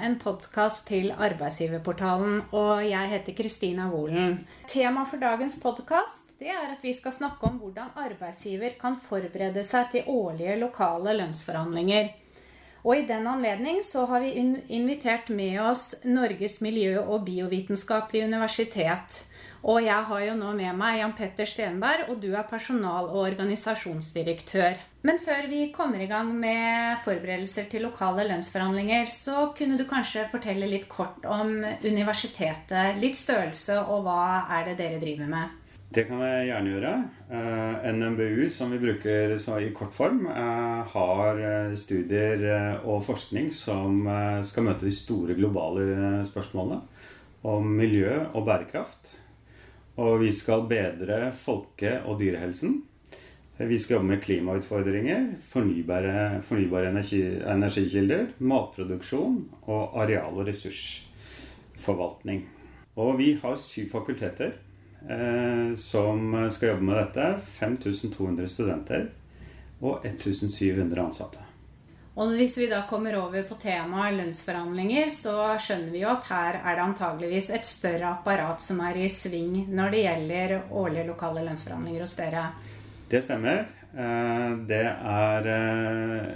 en podkast til Arbeidsgiverportalen, og jeg heter Kristina Wolen. Temaet for dagens podkast er at vi skal snakke om hvordan arbeidsgiver kan forberede seg til årlige lokale lønnsforhandlinger. Og i den anledning så har vi invitert med oss Norges miljø- og biovitenskapelige universitet. Og jeg har jo nå med meg Jan Petter Stenberg, og du er personal- og organisasjonsdirektør. Men før vi kommer i gang med forberedelser til lokale lønnsforhandlinger, så kunne du kanskje fortelle litt kort om universitetet, litt størrelse, og hva er det dere driver med? Det kan jeg gjerne gjøre. Eh, NMBU, som vi bruker i kort form, har eh, studier og forskning som skal møte de store globale spørsmålene om miljø og bærekraft. Og vi skal bedre folke- og dyrehelsen. Vi skal jobbe med klimautfordringer, fornybare, fornybare energi, energikilder, matproduksjon og areal- og ressursforvaltning. Og vi har syv fakulteter eh, som skal jobbe med dette. 5200 studenter og 1700 ansatte. Og hvis vi da kommer over på temaet lønnsforhandlinger, så skjønner vi jo at her er det antageligvis et større apparat som er i sving når det gjelder årlige lokale lønnsforhandlinger hos dere. Det stemmer. Eh, det er eh,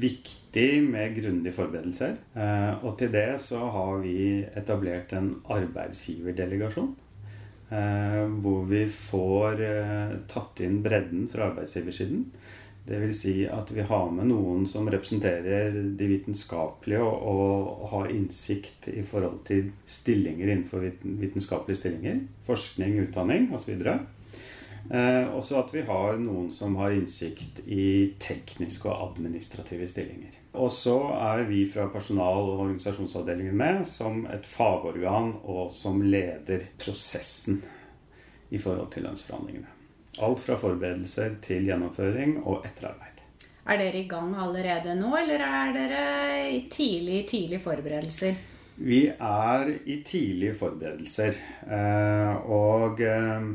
viktig med grundige forberedelser. Eh, og til det så har vi etablert en arbeidsgiverdelegasjon hvor vi får tatt inn bredden fra arbeidsgiversiden. Dvs. Si at vi har med noen som representerer de vitenskapelige og, og, har innsikt i forhold til stillinger innenfor vitenskapelige stillinger. Forskning, utdanning osv. Eh, også at vi har noen som har innsikt i tekniske og administrative stillinger. Og så er vi fra personal- og organisasjonsavdelingen med som et fagorgan og som leder prosessen i forhold til lønnsforhandlingene. Alt fra forberedelser til gjennomføring og etterarbeid. Er dere i gang allerede nå, eller er dere i tidlig, tidlig forberedelser? Vi er i tidlige forberedelser. Eh, og eh,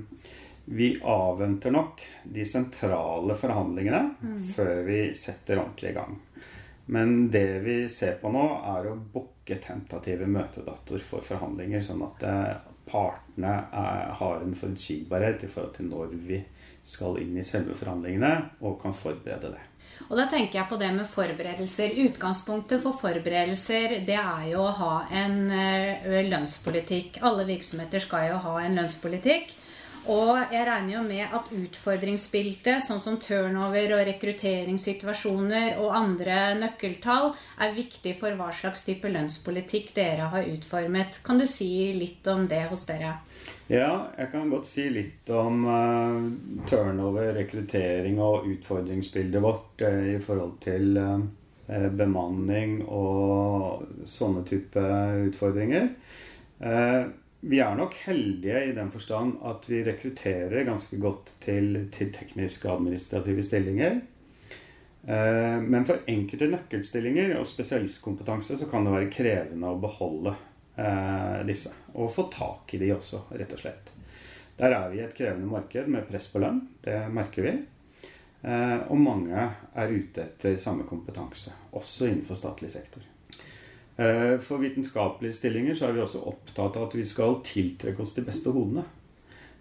vi avventer nok de sentrale forhandlingene mm. før vi setter ordentlig i gang. Men det vi ser på nå, er å booke tentative møtedatoer for forhandlinger, sånn at eh, partene er, har en forutsigbarhet i forhold til når vi skal inn i selve forhandlingene, og kan forberede det. Og da tenker jeg på det med forberedelser. Utgangspunktet for forberedelser det er jo å ha en eh, lønnspolitikk. Alle virksomheter skal jo ha en lønnspolitikk. Og jeg regner jo med at utfordringsbildet, sånn som turnover og rekrutteringssituasjoner og andre nøkkeltall, er viktig for hva slags type lønnspolitikk dere har utformet. Kan du si litt om det hos dere? Ja, jeg kan godt si litt om uh, turnover, rekruttering og utfordringsbildet vårt uh, i forhold til uh, bemanning og sånne type utfordringer. Uh, vi er nok heldige i den forstand at vi rekrutterer ganske godt til, til tekniske og administrative stillinger. Eh, men for enkelte nøkkelstillinger og spesialistkompetanse så kan det være krevende å beholde eh, disse. Og få tak i de også, rett og slett. Der er vi i et krevende marked med press på lønn. Det merker vi. Eh, og mange er ute etter samme kompetanse, også innenfor statlig sektor. Eh, for vitenskapelige stillinger så er vi også opptatt av at vi skal tiltrekke oss de beste hodene.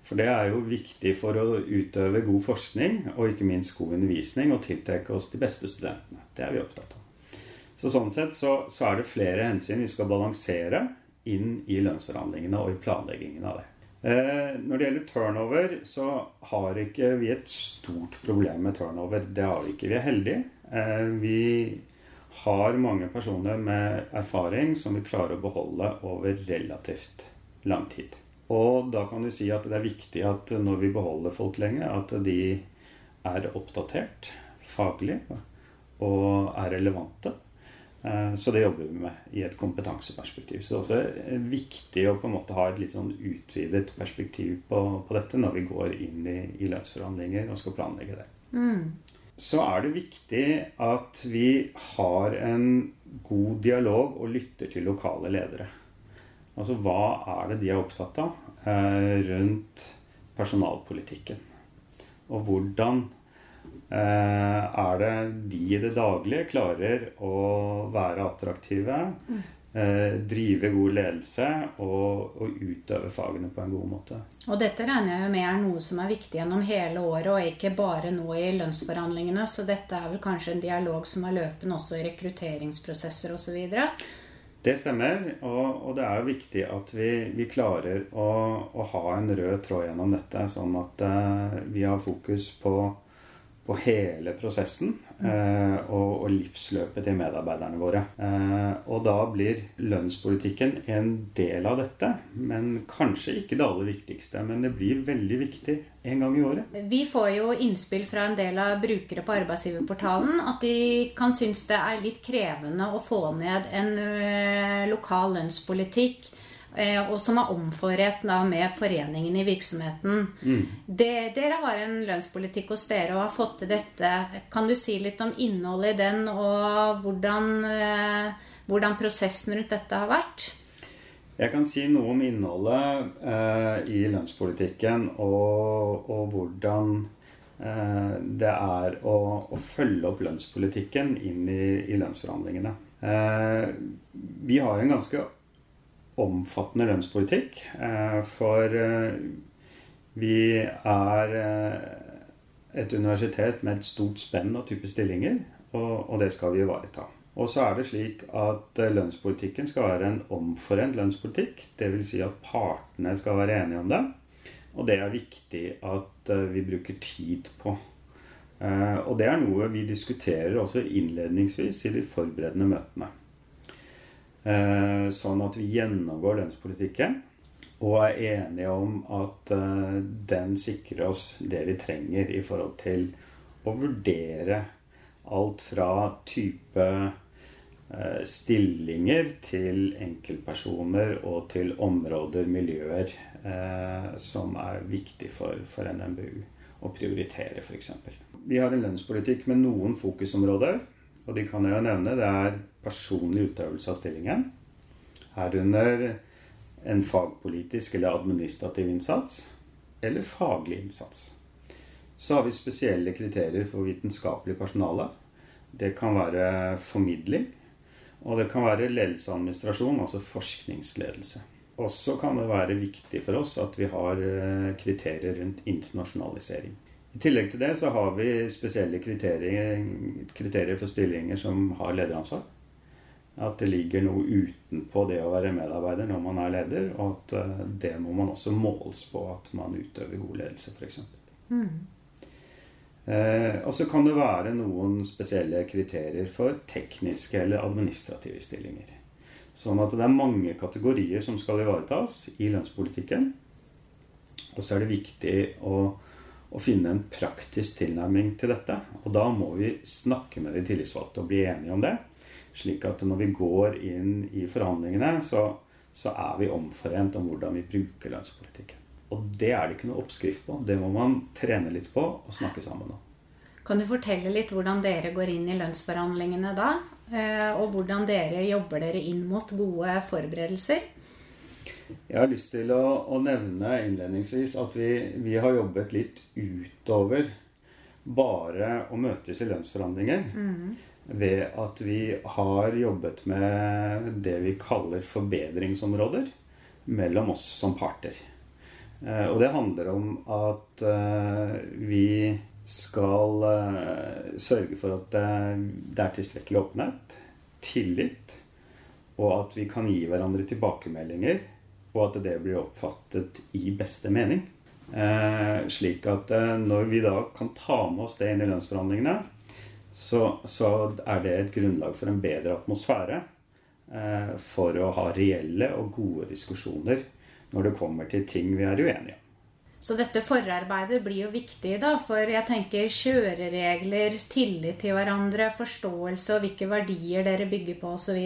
For det er jo viktig for å utøve god forskning og ikke minst god undervisning og tiltrekke oss de beste studentene. Det er vi opptatt av. Så sånn sett så, så er det flere hensyn vi skal balansere inn i lønnsforhandlingene og i planleggingen av det. Eh, når det gjelder turnover, så har ikke vi et stort problem med turnover. Det har vi ikke. Vi er heldige. Eh, vi har mange personer med erfaring som vi klarer å beholde over relativt lang tid. Og da kan du si at det er viktig at når vi beholder folk lenge, at de er oppdatert faglig og er relevante. Eh, så det jobber vi med i et kompetanseperspektiv. Så det er også viktig å på en måte ha et litt sånn utvidet perspektiv på, på dette når vi går inn i, i lønnsforhandlinger og skal planlegge det. Mm så er det viktig at vi har en god dialog og lytter til lokale ledere. Altså hva er det de er opptatt av eh, rundt personalpolitikken? Og hvordan eh, er det de i det daglige klarer å være attraktive, eh, drive god ledelse og, og, utøve fagene på en god måte. Og dette regner jeg med er noe som er viktig gjennom hele året, og ikke bare nå i lønnsforhandlingene. Så dette er vel kanskje en dialog som er løpende også i rekrutteringsprosesser osv.? Det stemmer, og, og, det er jo viktig at vi, vi klarer å, å, ha en rød tråd gjennom dette, sånn at uh, vi har fokus på på hele prosessen eh, og, og, livsløpet til medarbeiderne våre. Eh, og da blir lønnspolitikken en del av dette, men kanskje ikke det aller viktigste. Men det blir veldig viktig en gang i året. Vi får jo innspill fra en del av brukere på arbeidsgiverportalen at de kan synes det er litt krevende å få ned en eh, lokal lønnspolitikk Eh, og som er omforent med foreningen i virksomheten. Mm. Det, dere har en lønnspolitikk hos dere og har fått til dette. Kan du si litt om innholdet i den, og hvordan, eh, hvordan prosessen rundt dette har vært? Jeg kan si noe om innholdet eh, i lønnspolitikken og, og hvordan eh, det er å, å, følge opp lønnspolitikken inn i, i lønnsforhandlingene. Eh, vi har en ganske omfattende lønnspolitikk. Eh, for eh, vi er eh, et universitet med et stort spenn av type stillinger, og det skal vi ivareta. Og så er det slik at lønnspolitikken skal være en omforent lønnspolitikk. Dvs. Si at partene skal være enige om det. Og det er viktig at vi bruker tid på. Og det er noe vi diskuterer også innledningsvis i de forberedende møtene. Eh, sånn at vi gjennomgår lønnspolitikken og er enige om at eh, den sikrer oss det vi trenger i forhold til å vurdere alt fra type eh, stillinger til enkeltpersoner og til områder, miljøer, som er viktig for, for NMBU å prioritere, f.eks. Vi har en lønnspolitikk med noen fokusområder. Og de kan jeg jo nevne. Det er personlig utøvelse av stillingen. Herunder en fagpolitisk eller administrativ innsats. Eller faglig innsats. Så har vi spesielle kriterier for vitenskapelig personale. Det kan være formidling. Og det kan være ledelse og administrasjon, altså forskningsledelse. Også kan det være viktig for oss at vi har eh, kriterier rundt internasjonalisering. I tillegg til det så har vi spesielle kriterier, kriterier for stillinger som har lederansvar. At det ligger noe utenpå det å være medarbeider når man er leder, og at eh, det må man også måles på at man utøver god ledelse, f.eks. Mm. Eh, og så kan det være noen spesielle kriterier for tekniske eller administrative stillinger. Sånn at det er mange kategorier som skal ivaretas i lønnspolitikken. Og så er det viktig å å finne en praktisk tilnærming til dette. Og da må vi snakke med de tillitsvalgte og bli enige om det. Slik at når vi går inn i forhandlingene, så, så er vi omforent om hvordan vi bruker lønnspolitikken. Og det er det ikke noe oppskrift på. Det må man trene litt på og snakke sammen om. Kan du fortelle litt hvordan dere går inn i lønnsforhandlingene da? Eh, og hvordan dere jobber dere inn mot gode forberedelser? Jeg har lyst til å, å nevne innledningsvis at vi, vi, har jobbet litt utover bare å møtes i lønnsforhandlinger. Mm. Ved at vi har jobbet med det vi kaller forbedringsområder mellom oss som parter. Eh, og det handler om at eh, vi skal eh, sørge for at det er tilstrekkelig åpenhet, tillit, og at vi kan gi hverandre tilbakemeldinger og at det blir oppfattet i beste mening. Eh, slik at eh, når vi da kan ta med oss det inn i lønnsforhandlingene, så, så er det et grunnlag for en bedre atmosfære eh, for å ha reelle og gode diskusjoner når det kommer til ting vi er uenige om. Så dette forarbeidet blir jo viktig, da. For jeg tenker kjøreregler, tillit til hverandre, forståelse og hvilke verdier dere bygger på osv.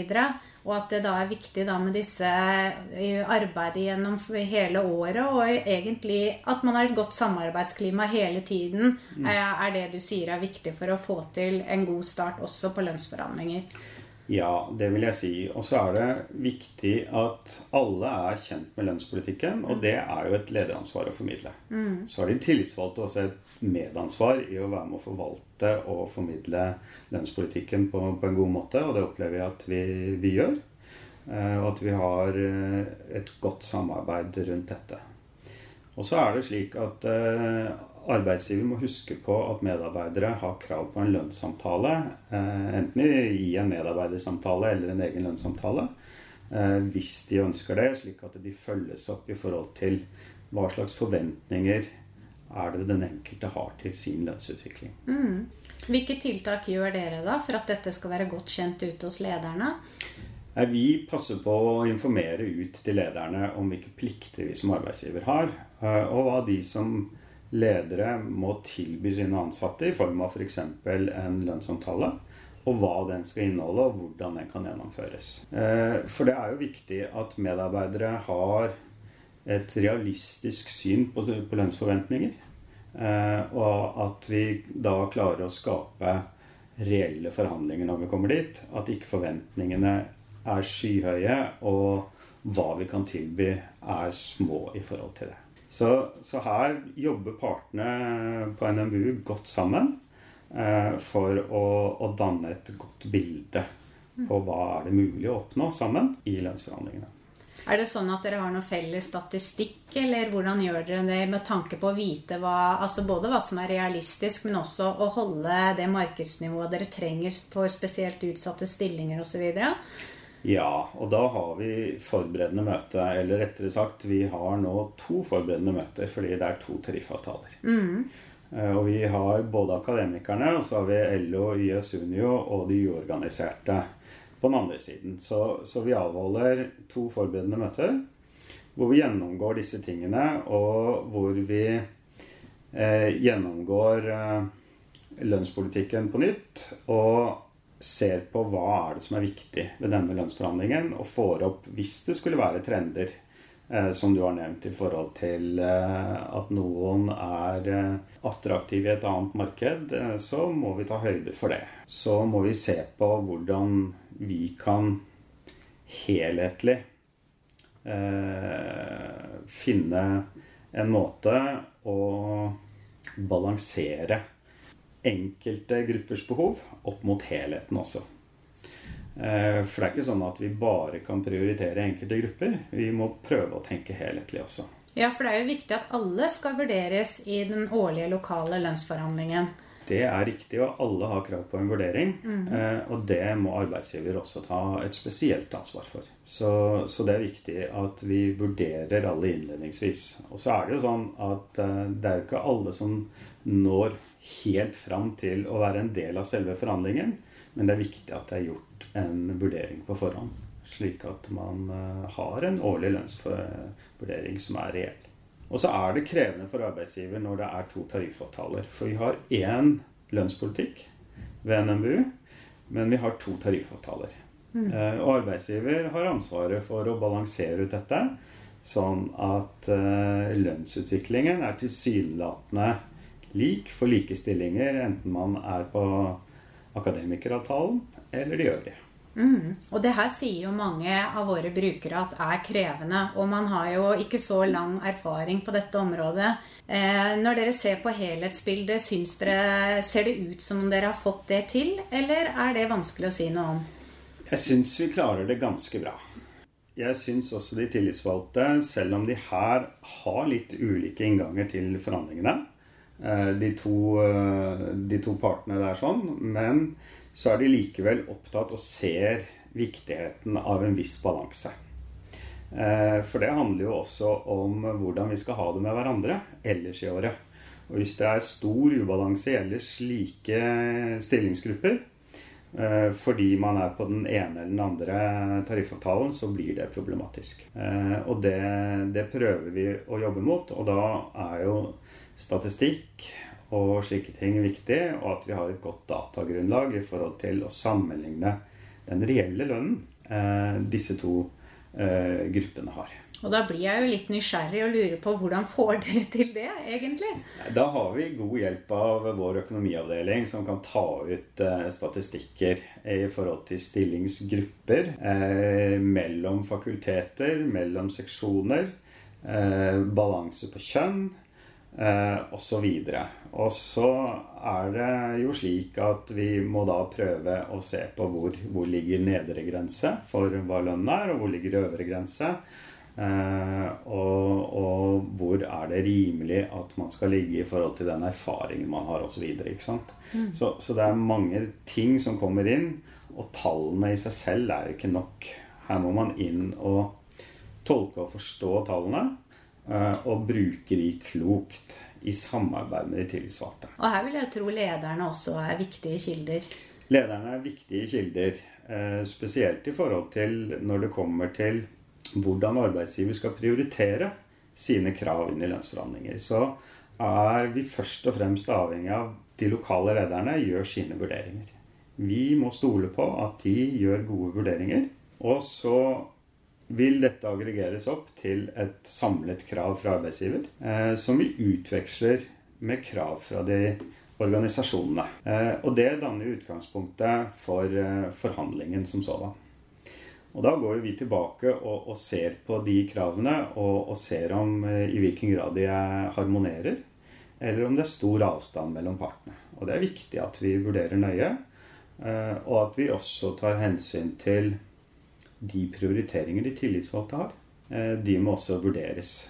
Og at det da er viktig da med disse eh, arbeidet gjennom hele året. Og egentlig at man har et godt samarbeidsklima hele tiden, mm. er det du sier er viktig for å få til en god start også på lønnsforhandlinger. Ja, det vil jeg si. Og så er det viktig at alle er kjent med lønnspolitikken, og det er jo et lederansvar å formidle. Mm. Så har de tillitsvalgte også et medansvar i å være med å forvalte og formidle lønnspolitikken på, på en god måte, og det opplever jeg at vi, vi gjør. Og at vi har et godt samarbeid rundt dette. Og så er det slik at arbeidsgiver må huske på at medarbeidere har krav på en lønnssamtale. Enten i en medarbeidersamtale eller en egen lønnssamtale. Hvis de ønsker det, slik at de følges opp i forhold til hva slags forventninger er det den enkelte har til sin lønnsutvikling. Mm. Hvilke tiltak gjør dere da for at dette skal være godt kjent ute hos lederne? Vi passer på å informere ut til lederne om hvilke plikter vi som arbeidsgiver har, eh, og hva de som ledere må tilby sine ansatte i form av f.eks. For en lønnsomtale. Og hva den skal inneholde, og hvordan den kan gjennomføres. Eh, for det er jo viktig at medarbeidere har et realistisk syn på, lønnsforventninger. Eh, og at vi da klarer å skape reelle forhandlinger når vi kommer dit. At ikke forventningene er skyhøye, og hva vi kan tilby, er små i forhold til det. Så, så her jobber partene på NMBU godt sammen eh, for å, å danne et godt bilde på hva er det mulig å oppnå sammen i lønnsforhandlingene. Er det sånn at dere har noe felles statistikk, eller hvordan gjør dere det med tanke på å vite hva, altså både hva som er realistisk, men også å holde det markedsnivået dere trenger for spesielt utsatte stillinger osv.? Ja, og da har vi forberedende møte. Eller rettere sagt, vi har nå to forberedende møter fordi det er to tariffavtaler. Mm. Og vi har både akademikerne, og så har vi LO, YS Unio og de uorganiserte på den andre siden. Så, så, vi avholder to forberedende møter hvor vi gjennomgår disse tingene, og hvor vi eh, gjennomgår eh, lønnspolitikken på nytt. Og ser på hva er det som er viktig ved denne lønnsforhandlingen, og får opp, hvis det skulle være trender, eh, som du har nevnt i forhold til eh, at noen er eh, attraktive i et annet marked, så må vi ta høyde for det. Så må vi se på hvordan vi kan helhetlig finne en måte å balansere enkelte gruppers behov opp mot helheten også. Eh, for det er ikke sånn at vi bare kan prioritere enkelte grupper. Vi må prøve å tenke helhetlig også. Ja, for det er jo viktig at alle skal vurderes i den årlige lokale lønnsforhandlingen. Det er riktig, og alle har krav på en vurdering. Mm. og det må arbeidsgiver også ta et spesielt ansvar for. Så, så, det er viktig at vi vurderer alle innledningsvis. Og så er det jo sånn at eh, det er jo ikke alle som når helt fram til å være en del av selve forhandlingen, men det er viktig at det er gjort en vurdering på forhånd. Slik at man eh, har en årlig lønnsvurdering som er reell. Og så er det krevende for arbeidsgiver når det er to tariffavtaler. For vi har én lønnspolitikk ved NMBU, men vi har to tariffavtaler. Mm. Eh, og arbeidsgiver har ansvaret for å balansere ut dette, sånn at eh, lønnsutviklingen er tilsynelatende lik for like stillinger, enten man er på akademikeravtalen eller de øvrige. Mm. Og det her sier jo mange av våre brukere at er krevende. Og man har jo ikke så lang erfaring på dette området. Eh, når dere ser på helhetsbildet, syns dere, ser det ut som om dere har fått det til? Eller er det vanskelig å si noe om? Jeg syns vi klarer det ganske bra. Jeg syns også de tillitsvalgte, selv om de her har litt ulike innganger til forhandlingene, de to, eh, de to partene der sånn, men så er de likevel opptatt og ser viktigheten av en viss balanse. Eh, for det handler jo også om hvordan vi skal ha det med hverandre ellers i året. Og hvis det er stor ubalanse i ellers slike stillingsgrupper, eh, fordi man er på den ene eller den andre tariffavtalen, så blir det problematisk. Eh, og det, det prøver vi å jobbe mot, og da er jo statistikk og slike ting viktig, og at vi har et godt datagrunnlag i forhold til å sammenligne den reelle lønnen eh, disse to eh, gruppene har. Og da blir jeg jo litt nysgjerrig og lurer på hvordan får dere til det, egentlig? Da har vi god hjelp av vår økonomiavdeling, som kan ta ut eh, statistikker i forhold til stillingsgrupper eh, mellom fakulteter, mellom seksjoner, eh, balanse på kjønn eh, osv. Og så er det jo slik at vi må da prøve å se på hvor, hvor ligger nedre grense for hva lønnen er, og hvor ligger øvre grense. Eh, og, og, hvor er det rimelig at man skal ligge i forhold til den erfaringen man har osv. Så, mm. så, så det er mange ting som kommer inn, og tallene i seg selv er ikke nok. Her må man inn og tolke og forstå tallene, og bruke de klokt i samarbeid med de tillitsvalgte. Og her vil jeg tro lederne også er viktige kilder? Lederne er viktige kilder. Eh, spesielt i forhold til når det kommer til hvordan arbeidsgiver skal prioritere sine krav inn i lønnsforhandlinger. Så er vi først og fremst avhengig av de lokale lederne gjør sine vurderinger. Vi må stole på at de gjør gode vurderinger. Og så vil dette aggregeres opp til et samlet krav fra arbeidsgiver, eh, som vi utveksler med krav fra de organisasjonene. Eh, og det danner utgangspunktet for eh, forhandlingen som sådan. Og da går vi tilbake og, og ser på de kravene og, og ser om eh, i hvilken grad de harmonerer, eller om det er stor avstand mellom partene. Og det er viktig at vi vurderer nøye, eh, og at vi også tar hensyn til de prioriteringer de tillitsvalgte har, eh, de må også vurderes.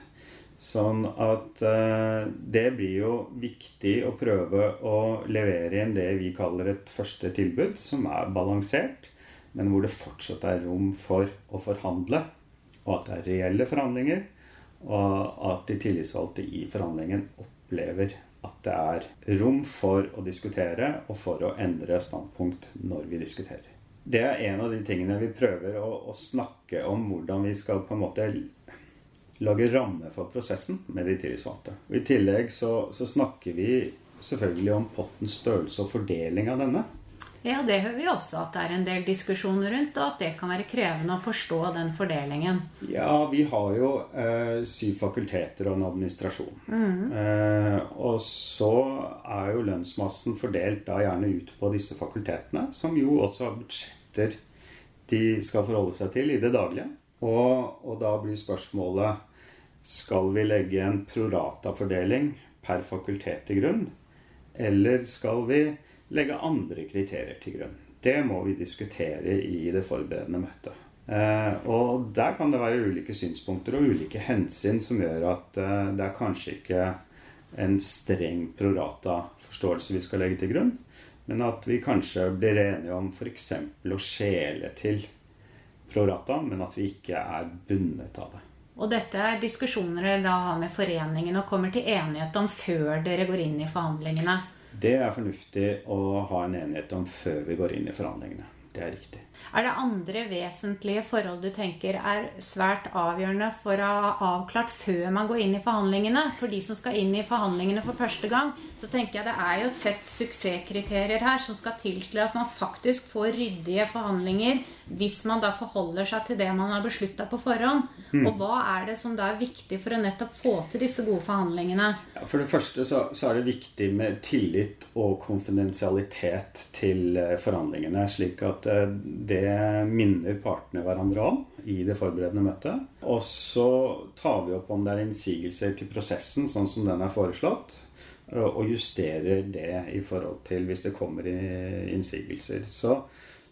Sånn at eh, det blir jo viktig å prøve å levere inn det vi kaller et første tilbud, som er balansert, men hvor det fortsatt er rom for å forhandle, og at det er reelle forhandlinger, og at de tillitsvalgte i forhandlingen opplever at det er rom for å diskutere og for å endre standpunkt når vi diskuterer det er en av de tingene vi prøver å, å, snakke om hvordan vi skal på en måte lage ramme for prosessen med de tillitsvalgte. I tillegg så, så snakker vi selvfølgelig om pottens størrelse og fordeling av denne. Ja, det hører vi også at det er en del diskusjoner rundt, og at det kan være krevende å forstå den fordelingen. Ja, vi har jo eh, syv fakulteter og en administrasjon. Mm. Eh, og så er jo lønnsmassen fordelt da gjerne ut på disse fakultetene, som jo også har budsjetter de skal forholde seg til i det daglige. Og, og da blir spørsmålet skal vi legge en prorata-fordeling per fakultet til grunn, eller skal vi legge andre kriterier til grunn. Det må vi diskutere i det forberedende møtet. Eh, og der kan det være ulike synspunkter og ulike hensyn som gjør at eh, det er kanskje ikke en streng prorata-forståelse vi skal legge til grunn, men at vi kanskje blir enige om f.eks. å skjele til prorata, men at vi ikke er bundet av det. Og dette er diskusjoner dere da har med foreningen og kommer til enighet om før dere går inn i forhandlingene? Det er fornuftig å ha en enighet om før vi går inn i forhandlingene. Det er riktig. Er det andre vesentlige forhold du tenker er svært avgjørende for å ha avklart før man går inn i forhandlingene? For de som skal inn i forhandlingene for første gang, så tenker jeg det er jo et sett suksesskriterier her som skal til til at man faktisk får ryddige forhandlinger hvis man da forholder seg til det man har beslutta på forhånd. Mm. Og hva er det som da er viktig for å nettopp få til disse gode forhandlingene? Ja, for det første så, så, er det viktig med tillit og konfidensialitet til eh, forhandlingene. Slik at eh, det minner partene hverandre om i det forberedende møtet. Og så tar vi opp om det er innsigelser til prosessen sånn som den er foreslått og justerer det i forhold til hvis det kommer innsigelser. Så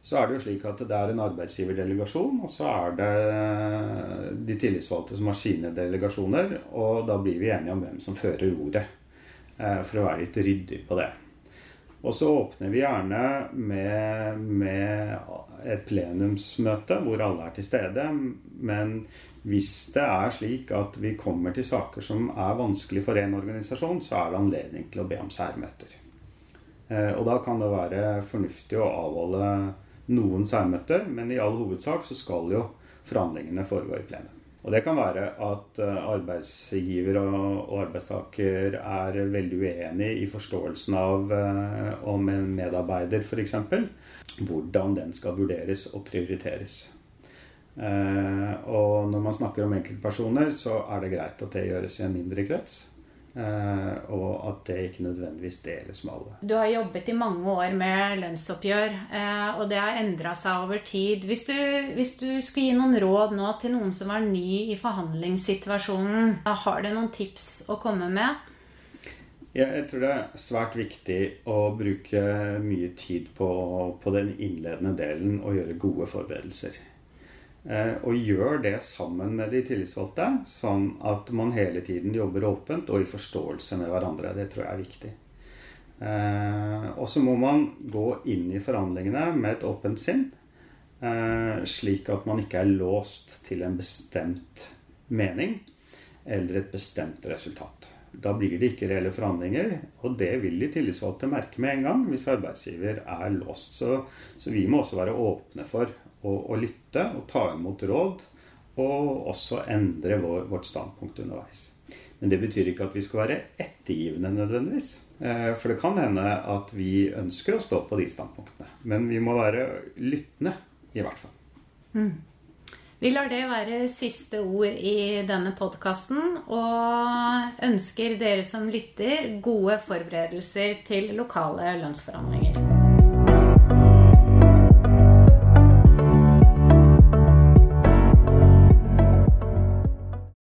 så er det jo slik at det er en arbeidsgiverdelegasjon, og så er det de tillitsvalgte som har sine delegasjoner. Og da blir vi enige om hvem som fører ordet, eh, for å være litt ryddig på det. Og så åpner vi gjerne med, med et plenumsmøte hvor alle er til stede. Men hvis det er slik at vi kommer til saker som er vanskelig for en organisasjon, så er det anledning til å be om særmøter. Eh, og da kan det være fornuftig å avholde noen særmøter, men i all hovedsak så skal jo forhandlingene foregå i plenum. Og det kan være at eh, arbeidsgiver og arbeidstaker er veldig uenig i forståelsen av eh, om en medarbeider f.eks. hvordan den skal vurderes og prioriteres. Eh, og når man snakker om enkeltpersoner, så er det greit at det gjøres i en mindre krets. Uh, og at det ikke nødvendigvis deles med alle. Du har jobbet i mange år med lønnsoppgjør, uh, og det har endra seg over tid. Hvis du, hvis du, skulle gi noen råd nå til noen som er ny i forhandlingssituasjonen, har du noen tips å komme med? Jeg tror det er svært viktig å bruke mye tid på, på den innledende delen og gjøre gode forberedelser. Eh, og gjør det sammen med de tillitsvalgte, sånn at man hele tiden jobber åpent og i forståelse med hverandre. Det tror jeg er viktig. Eh, og så må man gå inn i forhandlingene med et åpent sinn, eh, slik at man ikke er låst til en bestemt mening eller et bestemt resultat. Da blir det ikke reelle forhandlinger, og det vil de tillitsvalgte merke med en gang hvis arbeidsgiver er låst. Så, så vi må også være åpne for å, å, lytte og ta imot råd, og også endre vår, vårt standpunkt underveis. Men det betyr ikke at vi skal være ettergivende nødvendigvis. Eh, for det kan hende at vi ønsker å stå på de standpunktene. Men vi må være lyttende, i hvert fall. Mm. Vi lar det være siste ord i denne podkasten, og ønsker dere som lytter, gode forberedelser til lokale lønnsforhandlinger.